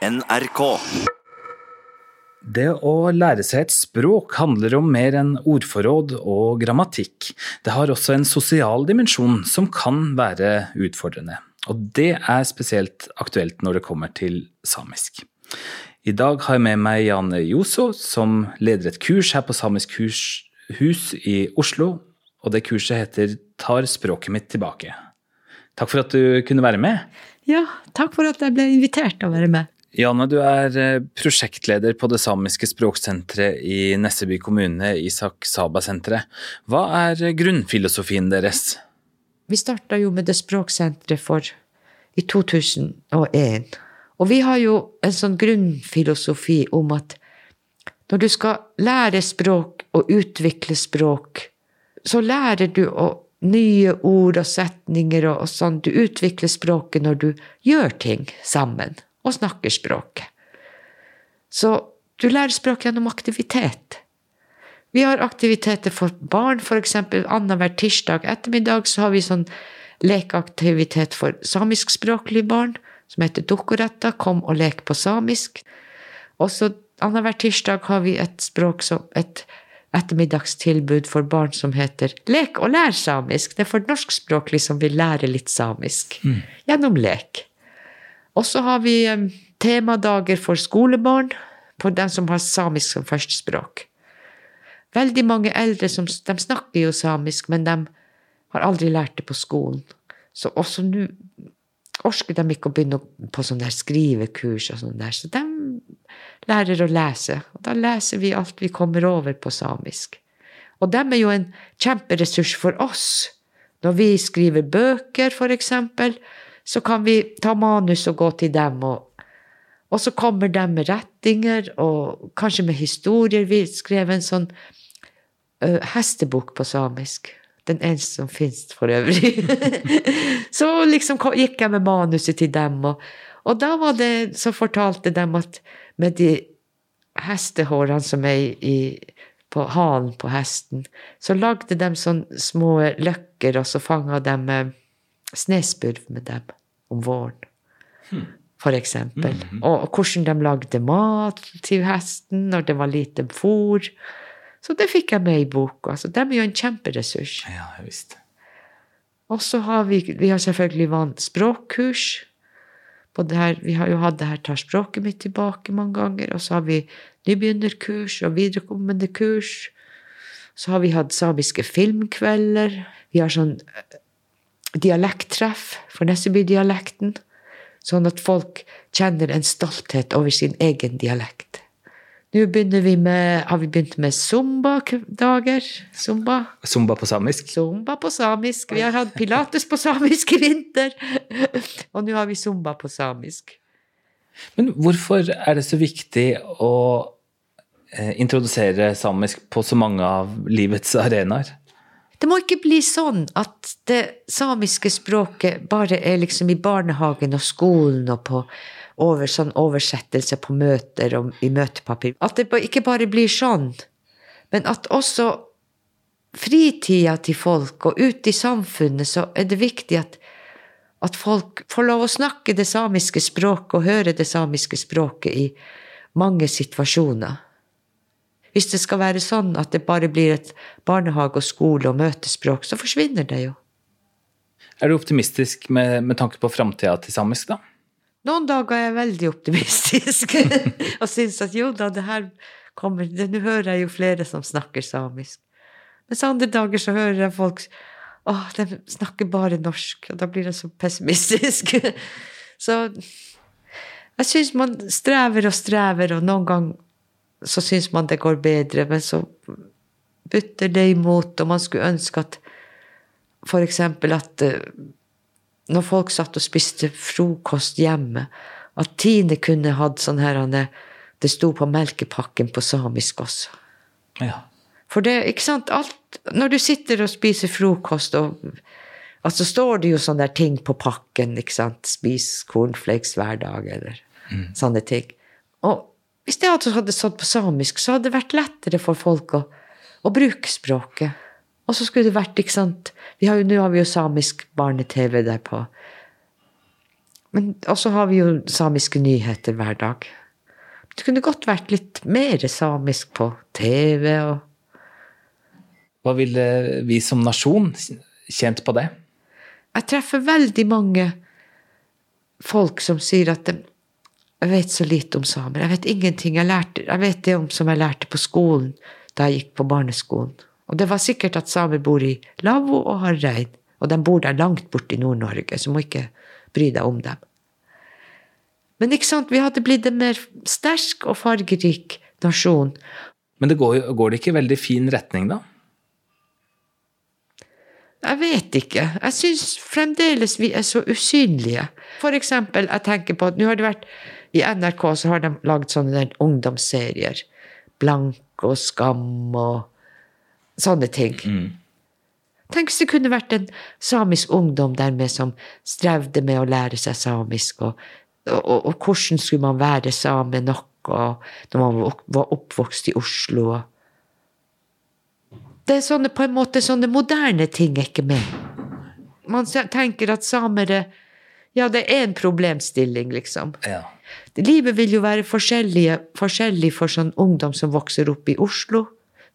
NRK. Det å lære seg et språk handler om mer enn ordforråd og grammatikk. Det har også en sosial dimensjon som kan være utfordrende. Og det er spesielt aktuelt når det kommer til samisk. I dag har jeg med meg Jane Joso, som leder et kurs her på Samisk hus, hus i Oslo. Og det kurset heter Tar språket mitt tilbake. Takk for at du kunne være med. Ja, takk for at jeg ble invitert til å være med. Janne, du er eh, prosjektleder på det samiske språksenteret i Nesseby kommune, Isak Saba-senteret. Hva er grunnfilosofien deres? Vi starta jo med det språksenteret for i 2001. Og vi har jo en sånn grunnfilosofi om at når du skal lære språk og utvikle språk, så lærer du å nye ord og setninger og, og sånn. Du utvikler språket når du gjør ting sammen og snakker språket. Så du lærer språk gjennom aktivitet. Vi har aktiviteter for barn, f.eks. annenhver tirsdag ettermiddag så har vi sånn lekeaktivitet for samiskspråklige barn som heter Dukkoretta, Kom og lek på samisk. Også annenhver tirsdag har vi et språk som et ettermiddagstilbud for barn som heter Lek og lær samisk. Det er for norskspråklig som vil lære litt samisk. Mm. Gjennom lek. Og så har vi um, temadager for skolebarn, for dem som har samisk som førstespråk. Veldig mange eldre som, de snakker jo samisk, men de har aldri lært det på skolen. Så også nå orker de ikke å begynne på sånne der skrivekurs og sånn der. Så de lærer å lese. Og da leser vi alt vi kommer over på samisk. Og de er jo en kjemperessurs for oss. Når vi skriver bøker, for eksempel, så kan vi ta manus og gå til dem, og, og så kommer de med rettinger og kanskje med historier. Vi skrev en sånn uh, hestebok på samisk. Den eneste som fins for øvrig. så liksom gikk jeg med manuset til dem, og, og da var det, så fortalte de at med de hestehårene som er i, på halen på hesten, så lagde de sånne små løkker, og så fanga de snøspurv med dem om våren. Hmm. For eksempel. Mm -hmm. Og hvordan de lagde mat til hesten når det var lite fôr. Så det fikk jeg med i boka. Så de er jo en kjemperessurs. Ja, jeg visste. Og så har vi, vi har selvfølgelig vant språkkurs her, vi har jo hatt det her Tar språket mitt tilbake mange ganger, og så har vi nybegynnerkurs og viderekommende kurs. Så har vi hatt samiske filmkvelder. Vi har sånn dialekttreff for Nesseby-dialekten. Sånn at folk kjenner en stolthet over sin egen dialekt. Nå vi med, har vi begynt med zumba-dager. Zumba. Zumba på samisk? Zumba på samisk. Vi har hatt pilates på samisk i vinter. Og nå har vi zumba på samisk. Men hvorfor er det så viktig å eh, introdusere samisk på så mange av livets arenaer? Det må ikke bli sånn at det samiske språket bare er liksom i barnehagen og skolen og på over sånn oversettelse på møter og i møtepapir. At det ikke bare blir sånn, men at også fritida til folk og ute i samfunnet så er det viktig at, at folk får lov å snakke det samiske språket og høre det samiske språket i mange situasjoner. Hvis det skal være sånn at det bare blir et barnehage og skole og møtespråk, så forsvinner det jo. Er du optimistisk med, med tanke på framtida til samisk, da? Noen dager er jeg veldig optimistisk og syns at jo da, det her kommer Nå hører jeg jo flere som snakker samisk. Mens andre dager så hører jeg folk Å, de snakker bare norsk. Og da blir jeg så pessimistisk. så jeg syns man strever og strever, og noen ganger så syns man det går bedre, men så butter det imot, og man skulle ønske at eksempel at eh, når folk satt og spiste frokost hjemme, at Tine kunne hatt sånn her Det sto på melkepakken på samisk også. Ja. For det, ikke sant, alt Når du sitter og spiser frokost, og altså står det jo sånne ting på pakken, ikke sant, spis cornflakes hver dag, eller mm. sånne ting. Og hvis det hadde stått på samisk, så hadde det vært lettere for folk å, å bruke språket. Og så skulle det vært, ikke sant vi har jo, Nå har vi jo samisk barne-TV der på Men også har vi jo samiske nyheter hver dag. Det kunne godt vært litt mer samisk på TV og Hva ville vi som nasjon kjent på det? Jeg treffer veldig mange folk som sier at de, jeg vet så lite om samer. Jeg vet ingenting. Jeg, lærte, jeg vet det om som jeg lærte på skolen da jeg gikk på barneskolen. Og det var sikkert at samer bor i lavvo og har rein. Og de bor der langt borte i Nord-Norge, så må ikke bry deg om dem. Men ikke sant, vi hadde blitt en mer sterk og fargerik nasjon. Men det går, går det ikke i veldig fin retning, da? Jeg vet ikke. Jeg syns fremdeles vi er så usynlige. For eksempel, jeg tenker på at nå har det vært I NRK så har de lagd sånne ungdomsserier. Blank og Skam og sånne ting. Mm. Tenk hvis det kunne vært en samisk ungdom der med som strevde med å lære seg samisk, og, og, og hvordan skulle man være same nok og når man var oppvokst i Oslo. og det er sånne, på en måte sånne moderne ting er ikke med. Man tenker at samere Ja, det er en problemstilling, liksom. Ja. Livet vil jo være forskjellig for sånn ungdom som vokser opp i Oslo,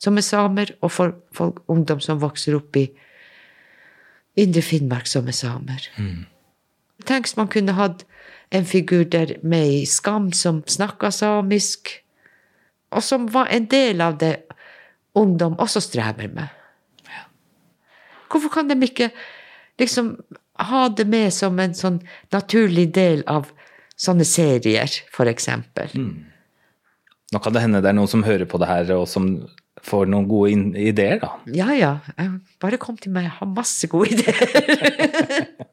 som er samer, og for, for ungdom som vokser opp i Indre Finnmark, som er samer. Mm. Tenk hvis man kunne hatt en figur der med i Skam som snakka samisk, og som var en del av det ungdom også strever med. Hvorfor kan de ikke liksom ha det med som en sånn naturlig del av sånne serier, for eksempel? Mm. Nå kan det hende det er noen som hører på det her, og som får noen gode ideer, da. Ja, ja. Bare kom til meg, jeg har masse gode ideer.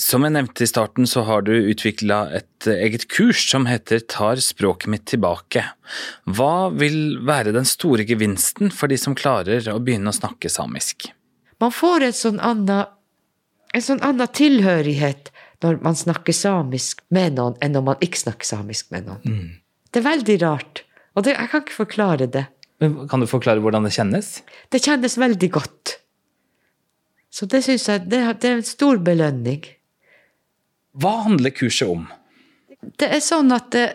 Som jeg nevnte i starten, så har du utvikla et eget kurs som heter Tar språket mitt tilbake. Hva vil være den store gevinsten for de som klarer å begynne å snakke samisk? Man får en sånn annen, en sånn annen tilhørighet når man snakker samisk med noen, enn når man ikke snakker samisk med noen. Mm. Det er veldig rart, og det, jeg kan ikke forklare det. Men kan du forklare hvordan det kjennes? Det kjennes veldig godt. Så det syns jeg det, det er en stor belønning. Hva handler kurset om? Det er sånn at det,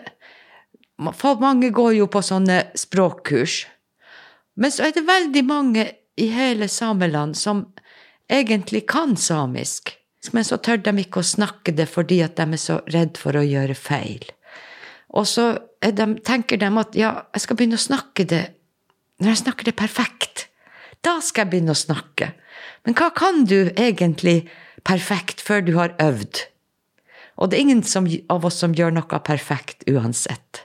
mange går jo på sånne språkkurs. Men så er det veldig mange i hele Sameland som egentlig kan samisk. Men så tør de ikke å snakke det fordi at de er så redd for å gjøre feil. Og så de, tenker de at ja, jeg skal begynne å snakke det når jeg snakker det perfekt. Da skal jeg begynne å snakke. Men hva kan du egentlig perfekt før du har øvd? Og det er ingen som, av oss som gjør noe perfekt uansett.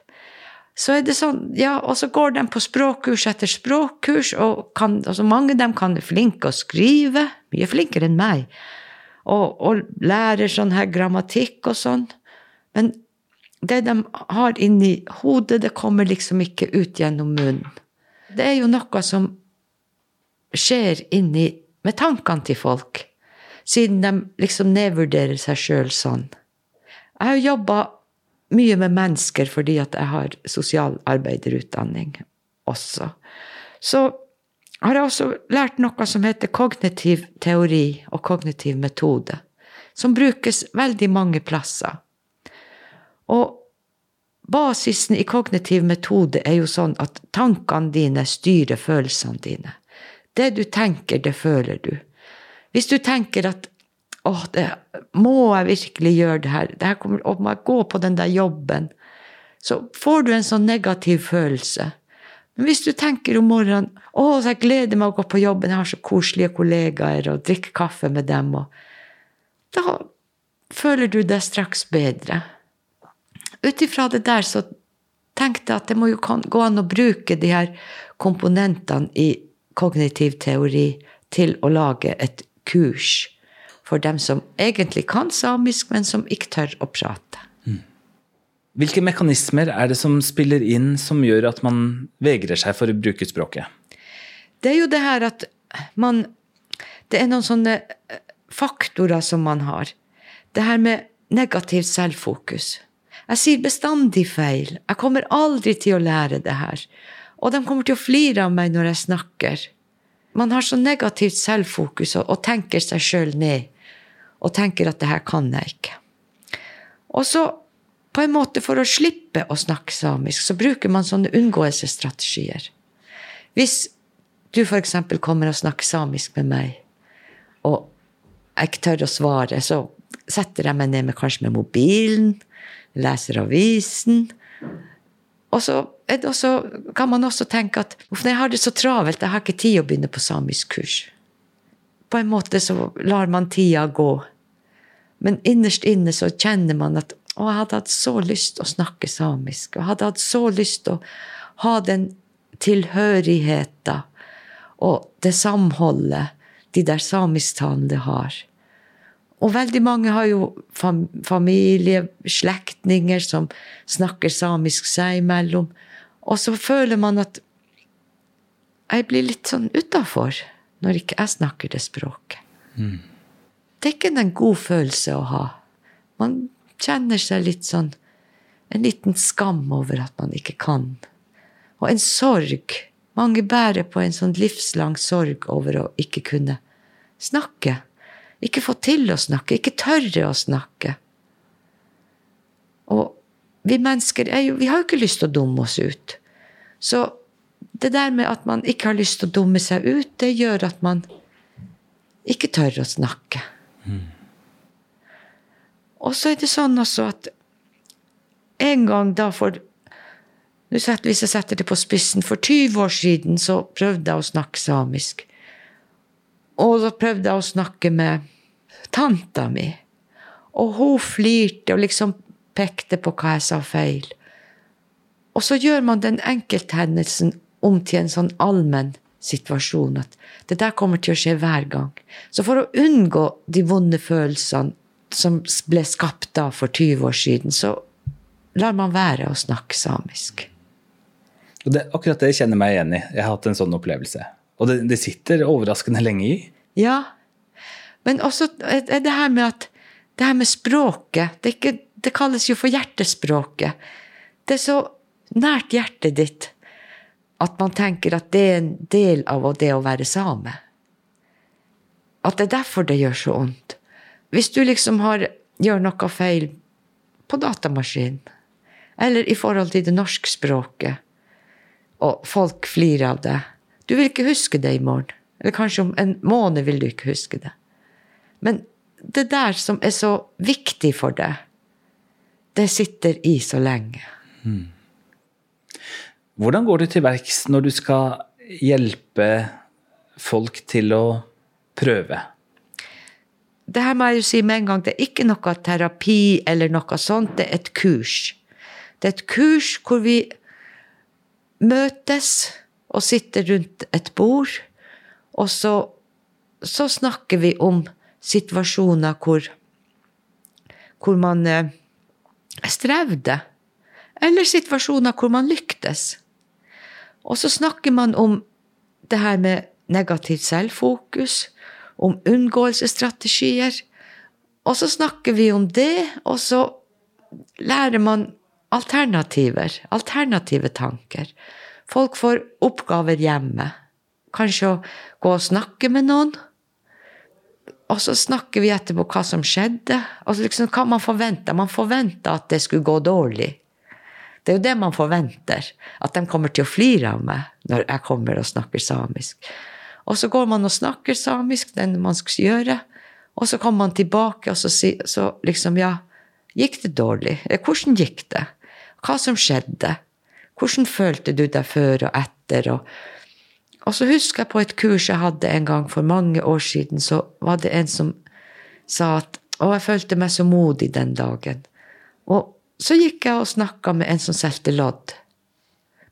Så er det sånn, ja, Og så går de på språkkurs etter språkkurs, og kan, altså mange av dem kan flinke å skrive, mye flinkere enn meg, og, og lærer sånn her grammatikk og sånn. Men det de har inni hodet, det kommer liksom ikke ut gjennom munnen. Det er jo noe som skjer inni med tankene til folk, siden de liksom nedvurderer seg sjøl sånn. Jeg har jobba mye med mennesker fordi at jeg har sosialarbeiderutdanning også. Så har jeg også lært noe som heter kognitiv teori og kognitiv metode, som brukes veldig mange plasser. Og basisen i kognitiv metode er jo sånn at tankene dine styrer følelsene dine. Det du tenker, det føler du. Hvis du tenker at Åh, det, må jeg virkelig gjøre det her? Det her kommer, og må jeg gå på den der jobben? Så får du en sånn negativ følelse. Men hvis du tenker om morgenen å, jeg gleder meg å gå på jobben, jeg har så koselige kollegaer, og drikke kaffe med dem, og da føler du deg straks bedre. Ut ifra det der så tenkte jeg at det må jo gå an å bruke de her komponentene i kognitiv teori til å lage et kurs for dem som egentlig kan samisk, men som ikke tør å prate. Hvilke mekanismer er det som spiller inn som gjør at man vegrer seg for å bruke språket? Det er jo det her at man Det er noen sånne eh, faktorer som man har. Det her med negativt selvfokus. Jeg sier bestandig feil. Jeg kommer aldri til å lære det her. Og de kommer til å flire av meg når jeg snakker. Man har så negativt selvfokus og, og tenker seg sjøl ned. og tenker at det her kan jeg ikke. Og så, på en måte for å slippe å snakke samisk, så bruker man sånne unngåelsesstrategier. Hvis du f.eks. kommer og snakker samisk med meg, og jeg ikke tør å svare, så setter jeg meg ned med, kanskje med mobilen, leser avisen. Og så, også, kan man også tenke at uff, jeg har det så travelt, jeg har ikke tid å begynne på samisk kurs. På en måte så lar man tida gå. Men innerst inne så kjenner man at å, jeg hadde hatt så lyst å snakke samisk. Og jeg hadde hatt så lyst å ha den tilhørigheten og det samholdet de der samisktalende har. Og veldig mange har jo fam familie, slektninger, som snakker samisk seg imellom. Og så føler man at jeg blir litt sånn utafor når ikke jeg snakker det språket. Mm. Det er ikke en god følelse å ha. Man kjenner seg litt sånn En liten skam over at man ikke kan. Og en sorg. Mange bærer på en sånn livslang sorg over å ikke kunne snakke. Ikke få til å snakke, ikke tørre å snakke. Og vi mennesker jo, vi har jo ikke lyst til å dumme oss ut. Så det der med at man ikke har lyst til å dumme seg ut, det gjør at man ikke tør å snakke. Mm. Og så er det sånn også at en gang da for Hvis jeg setter det på spissen, for 20 år siden så prøvde jeg å snakke samisk. Og da prøvde jeg å snakke med tanta mi. Og hun flirte og liksom pekte på hva jeg sa feil. Og så gjør man den enkelthendelsen om til en sånn allmenn situasjon at det der kommer til å skje hver gang. Så for å unngå de vonde følelsene som ble skapt da for 20 år siden, så lar man være å snakke samisk. Og det, akkurat det kjenner jeg meg igjen i. Jeg har hatt en sånn opplevelse. Og det, det sitter overraskende lenge i. Ja, men også det her med at det her med språket det, ikke, det, kalles jo for hjertespråket. Det er så nært hjertet ditt at man tenker at det er en del av det å være same. At det er derfor det gjør så vondt. Hvis du liksom har, gjør noe feil på datamaskinen, eller i forhold til det norske språket, og folk flirer av det Du vil ikke huske det i morgen. Eller kanskje om en måned vil du ikke huske det. Men det der som er så viktig for deg, det sitter i så lenge. Hmm. Hvordan går du til verks når du skal hjelpe folk til å prøve? Det her må jeg jo si med en gang, det er ikke noe terapi eller noe sånt, det er et kurs. Det er et kurs hvor vi møtes og sitter rundt et bord, og så, så snakker vi om situasjoner hvor, hvor man eh, strevde, eller situasjoner hvor man lyktes. Og så snakker man om det her med negativt selvfokus, om unngåelsesstrategier. Og så snakker vi om det, og så lærer man alternativer, alternative tanker. Folk får oppgaver hjemme. Kanskje å gå og snakke med noen. Og så snakker vi etterpå hva som skjedde. Og liksom, hva man forventa. Man forventa at det skulle gå dårlig. Det er jo det man forventer. At de kommer til å flire av meg når jeg kommer og snakker samisk. Og så går man og snakker samisk, den man skal gjøre. Og så kommer man tilbake, og så, så liksom Ja, gikk det dårlig? Hvordan gikk det? Hva som skjedde? Hvordan følte du deg før og etter? og og så husker jeg på et kurs jeg hadde en gang for mange år siden, så var det en som sa at Å, jeg følte meg så modig den dagen. Og så gikk jeg og snakka med en som solgte lodd.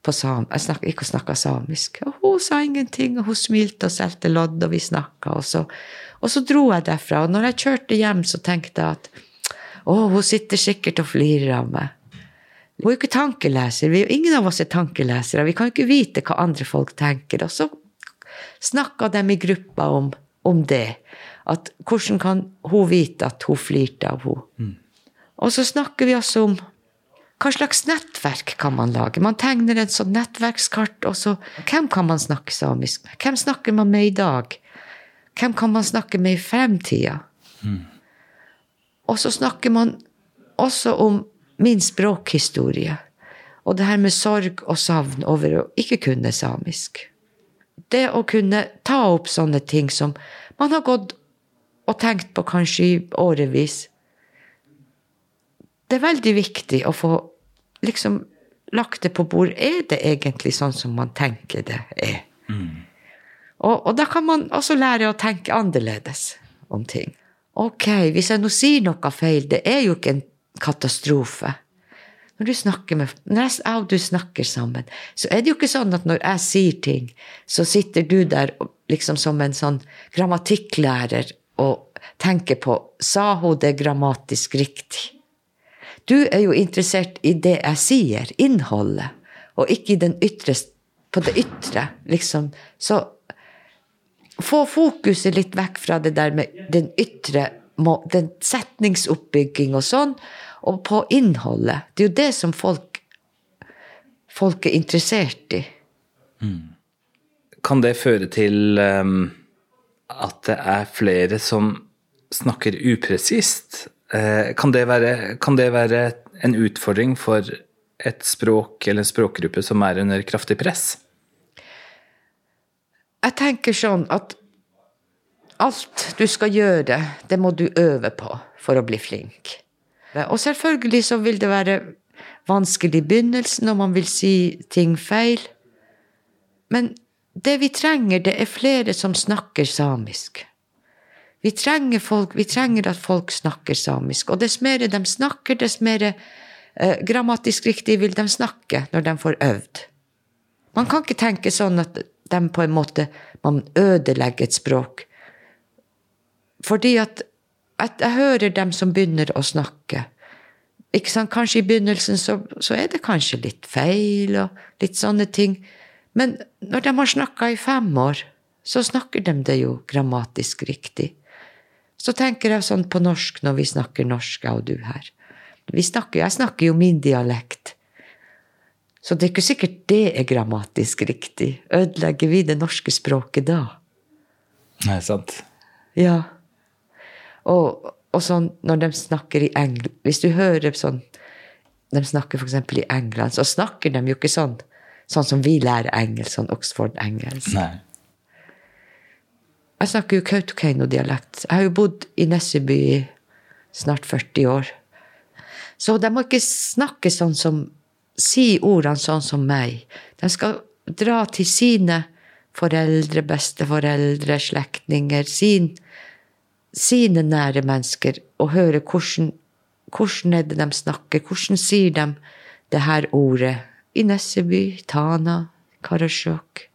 På sam jeg snak, gikk og snakka samisk. Og hun sa ingenting, og hun smilte og solgte lodd, og vi snakka. Og, og, så dro jeg derfra. Og når jeg kjørte hjem, så tenkte jeg at å, hun sitter sikkert og flirer av meg. Hun er jo ikke tankeleser. Vi, ingen av oss er tankelesere. Vi kan jo ikke vite hva andre folk tenker. Og så snakka de i gruppa om, om, det. At hvordan kan hun vite at hun flirte av henne? Mm. Og så snakker vi også om hva slags nettverk kan man lage? Man tegner et sånt nettverkskart, og så Hvem kan man snakke samisk med? Hvem snakker man med i dag? Hvem kan man snakke med i fremtida? Mm. Og så snakker man også om min språkhistorie. Og det her med sorg og savn over å ikke kunne samisk. Det å kunne ta opp sånne ting som man har gått og tenkt på kanskje i årevis. Det er veldig viktig å få liksom lagt det på bord. Er det egentlig sånn som man tenker det er? Mm. Og, og, da kan man også lære å tenke annerledes om ting. Ok, hvis jeg nå sier noe feil, det er jo ikke en katastrofe. Når du snakker med, når jeg og du snakker sammen, så er det jo ikke sånn at når jeg sier ting, så sitter du der liksom som en sånn grammatikklærer og tenker på sa hun det grammatisk riktig. Du er jo interessert i det jeg sier, innholdet, og ikke ytre, på det ytre, liksom. Så få fokuset litt vekk fra det der med den ytre den setningsoppbygging og sånn, og på innholdet. Det er jo det som folk, folk er interessert i. Mm. Kan det føre til um, at det er flere som snakker upresist? Uh, kan, det være, kan det være en utfordring for et språk eller en språkgruppe som er under kraftig press? Jeg tenker sånn at alt du skal gjøre, det må du øve på for å bli flink. Og selvfølgelig så vil det være vanskelig i begynnelsen når man vil si ting feil. Men det vi trenger, det er flere som snakker samisk. Vi trenger, folk, vi trenger at folk snakker samisk. Og dess mer de snakker, dess mer eh, grammatisk riktig vil de snakke når de får øvd. Man kan ikke tenke sånn at de på en måte man ødelegger et språk. Fordi at, at jeg hører dem som begynner å snakke. Ikke sant? Kanskje i begynnelsen så, så, er det kanskje litt feil og litt sånne ting. Men når de har snakka i fem år, så snakker de det jo grammatisk riktig. Så tenker jeg sånn på norsk når vi snakker norsk, jeg og du her. Snakker, jeg snakker jo min dialekt. Så det er ikke sikkert det er grammatisk riktig. Ødelegger vi det norske språket da? Nei, sant. Ja. Og, og sånn når de snakker i England Hvis du hører sånn De snakker f.eks. i England, så snakker de jo ikke sånn sånn som vi lærer engelsk, sånn Oxford-engelsk. Nei. Jeg snakker jo Kautokeino-dialekt. Jeg har jo bodd i Nesseby i snart 40 år. Så de må ikke snakke sånn som Si ordene sånn som meg. De skal dra til sine foreldre, besteforeldre, slektninger, sin sine nære mennesker og høre hvordan, hvordan er det de snakker, hvordan sier de det her ordet i Nesseby, Tana, Karasjok.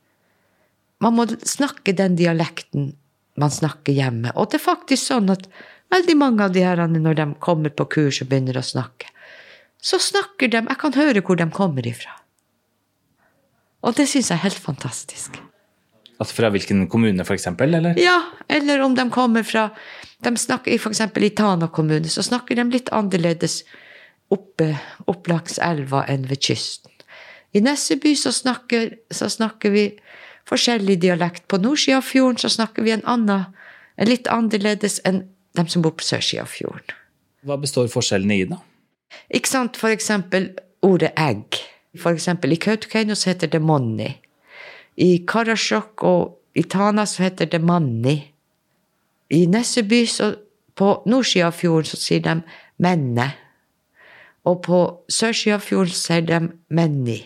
Man må snakke den dialekten man snakker hjemme. Og det er faktisk sånn at veldig mange av de her, når de kommer på kurs og begynner å snakke, så snakker de Jeg kan høre hvor de kommer ifra. Og det syns jeg er helt fantastisk. Altså fra hvilken kommune, f.eks.? Eller? Ja, eller om de kommer fra de snakker F.eks. i Tana kommune så snakker de litt annerledes oppe, opp langs elva enn ved kysten. I Nesseby så snakker, så snakker vi forskjellig dialekt. På nordsida av fjorden så snakker vi en annen, en litt annerledes enn dem som bor på sørsida av fjorden. Hva består forskjellene i, da? Ikke sant, for eksempel ordet egg. For eksempel i Kautokeino så heter det monni. I Karasjok og i Tana så heter det manni. I Nesseby, så på nordsida av fjorden, så sier de menne. Og på sørsida av fjorden sier de menni.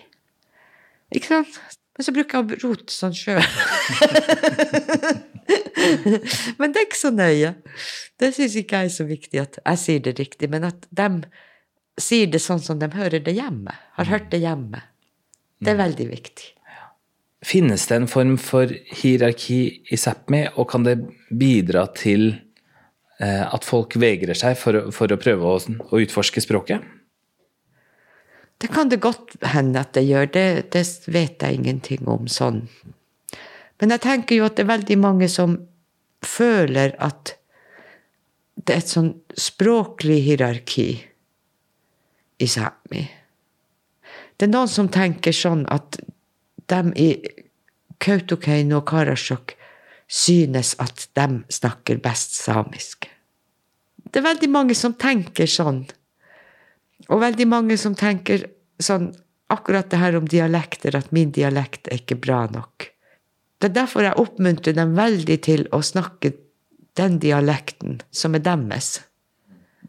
Ikke sant? Men så bruker jeg å rote sånn sjøl. men det er ikke så nøye. Det syns ikke jeg er så viktig at jeg sier det riktig, men at de sier det sånn som de hører det hjemme. Har hørt det hjemme. Det er mm. veldig viktig. Finnes det en form for hierarki i Sápmi, og kan det bidra til eh, at folk vegrer seg for, for å prøve å, å, utforske språket? Det kan det godt hende at det gjør, det, det vet jeg ingenting om sånn. Men jeg tenker jo at det er veldig mange som føler at det er et sånn språklig hierarki i Sápmi. Det er noen som tenker sånn at de i Kautokeino og Karasjok synes at de snakker best samisk. det er veldig mange som tenker sånn. Og veldig mange som tenker sånn akkurat det her om dialekter, at min dialekt er ikke bra nok. Det er derfor jeg oppmuntrer dem veldig til å snakke den dialekten som er deres.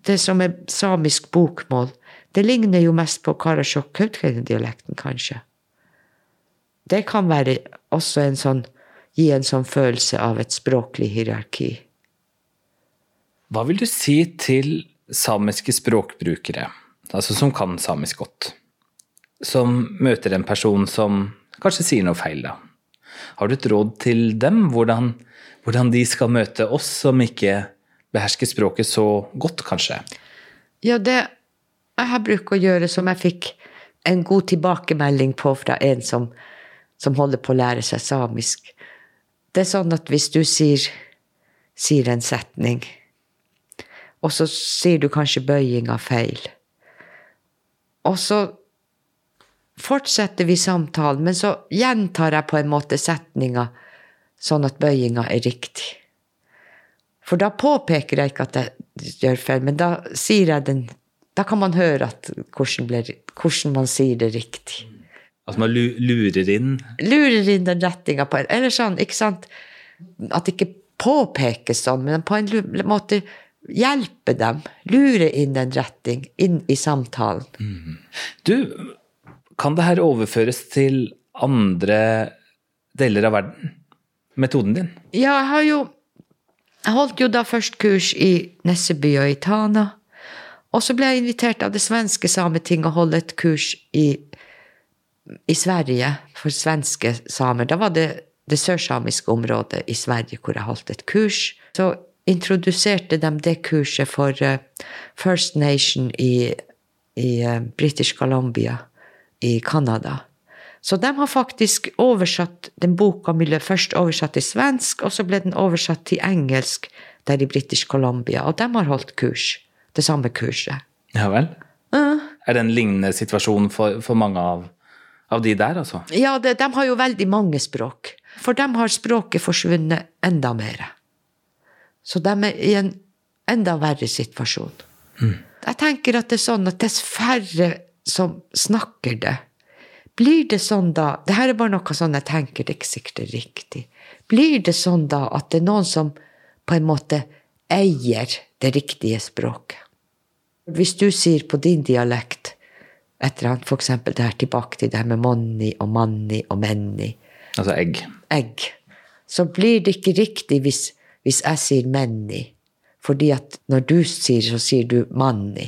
Det som er samisk bokmål, det ligner jo mest på Karasjok-Kautokeino-dialekten, kanskje. Det kan være også en sånn gi en sånn følelse av et språklig hierarki. Hva vil du si til samiske språkbrukere, altså som kan samisk godt, som møter en person som kanskje sier noe feil, da? Har du et råd til dem, hvordan, hvordan de skal møte oss som ikke behersker språket så godt, kanskje? Ja, det jeg har brukt å gjøre, som jeg fikk en god tilbakemelding på fra en som, som holder på å lære seg samisk, det er sånn at hvis du sier, sier en setning, og så sier du kanskje bøyinga feil, og så fortsetter vi samtalen, men så gjentar jeg på en måte setninga sånn at bøyinga er riktig. For da påpeker jeg ikke at jeg gjør feil, men da sier jeg den Da kan man høre at, hvordan, ble, hvordan man sier det riktig. At man lurer inn Lurer inn den rettinga på Eller sånn, ikke sant At det ikke påpekes sånn, men på en måte hjelpe dem. Lure inn en retning inn i samtalen. Mm. Du, kan det her overføres til andre deler av verden? Metoden din? Ja, jeg har jo Jeg holdt jo da først kurs i Nesseby og i Tana. Og så ble jeg invitert av det svenske Sametinget å holde et kurs i i Sverige for svenske samer. Da var det det sørsamiske området i Sverige hvor jeg holdt et kurs. Så introduserte de det kurset for uh, First Nation i, i uh, British Columbia i Canada. Så de har faktisk oversatt den boka ble først oversatt til svensk, og så ble den oversatt til engelsk der i British Columbia. Og de har holdt kurs. Det samme kurset. Ja vel? Uh. Er det en lignende situasjon for, for mange av av de der, altså? Ja, det, de har jo veldig mange språk. For dem har språket forsvunnet enda mer. Så de er i en enda verre situasjon. Mm. Jeg tenker at det er sånn at dess færre som snakker det, blir det sånn da det her er bare noe sånn jeg tenker, det er ikke sikkert det er riktig. Blir det sånn da at det er noen som på en måte eier det riktige språket? Hvis du sier på din dialekt et eller annet, f.eks. det her tilbake til det her med monni og manni og menni. Altså egg. Egg. Så blir det ikke riktig hvis, hvis jeg sier menni. Fordi at når du sier, så sier du manni.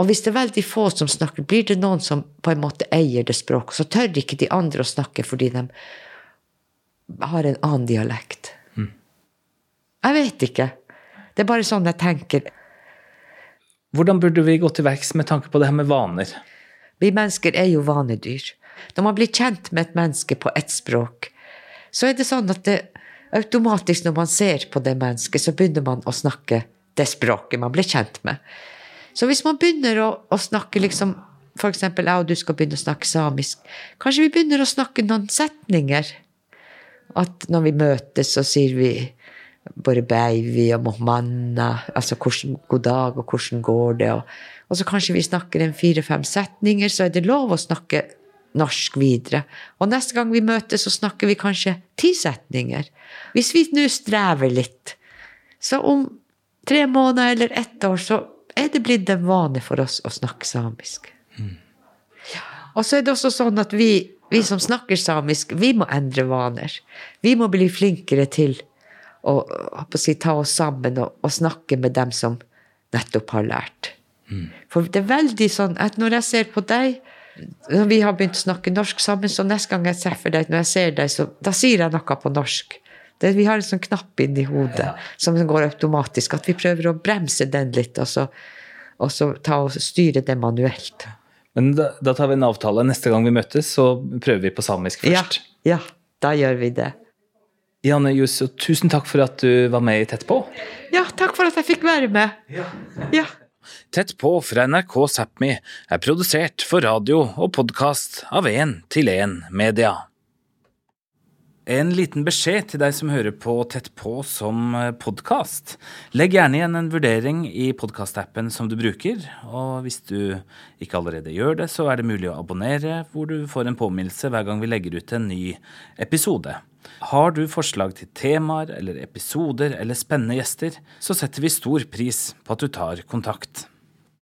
Og hvis det er veldig få som snakker, blir det noen som på en måte eier det språket. Så tør ikke de andre å snakke fordi de har en annen dialekt. Mm. Jeg vet ikke. Det er bare sånn jeg tenker. Hvordan burde vi gå til verks med tanke på det her med vaner? Vi mennesker er jo vanedyr. Når man blir kjent med et menneske på ett språk, så er det sånn at det automatisk når man ser på det mennesket, så begynner man å snakke det språket man blir kjent med. Så hvis man begynner å, å snakke liksom eksempel jeg og du skal begynne å snakke samisk. Kanskje vi begynner å snakke noen setninger. At når vi møtes, så sier vi bare baby og mohmanna, altså hvordan, god dag og hvordan går det, og, og så kanskje vi snakker en fire-fem setninger, så er det lov å snakke norsk videre. Og neste gang vi møtes, så snakker vi kanskje ti setninger. Hvis vi nå strever litt, så om tre måneder eller ett år, så er det blitt en vane for oss å snakke samisk. Mm. Og så er det også sånn at vi, vi som snakker samisk, vi må endre vaner. Vi må bli flinkere til å si, ta oss sammen og, og, snakke med dem som nettopp har lært. Mm. For det er veldig sånn at når jeg ser på deg når Vi har begynt å snakke norsk sammen, så neste gang jeg treffer deg, når jeg ser deg, så da sier jeg noe på norsk. Det, vi har en sånn knapp inni hodet ja. som går automatisk. At vi prøver å bremse den litt, og så, og så ta og styre det manuelt. Men da, da, tar vi en avtale. Neste gang vi møtes, så prøver vi på samisk først. Ja, ja da gjør vi det. Janne Jusso, tusen takk for at du var med i Tett på. Ja, takk for at jeg fikk være med. Ja. ja. Tett på fra NRK Sápmi er produsert for radio og podkast av 1 til 1 Media. En liten beskjed til deg som hører på Tett på som podkast. Legg gjerne igjen en vurdering i podkastappen som du bruker. Og hvis du ikke allerede gjør det, så er det mulig å abonnere, hvor du får en påminnelse hver gang vi legger ut en ny episode. Har du forslag til temaer eller episoder eller spennende gjester, så setter vi stor pris på at du tar kontakt.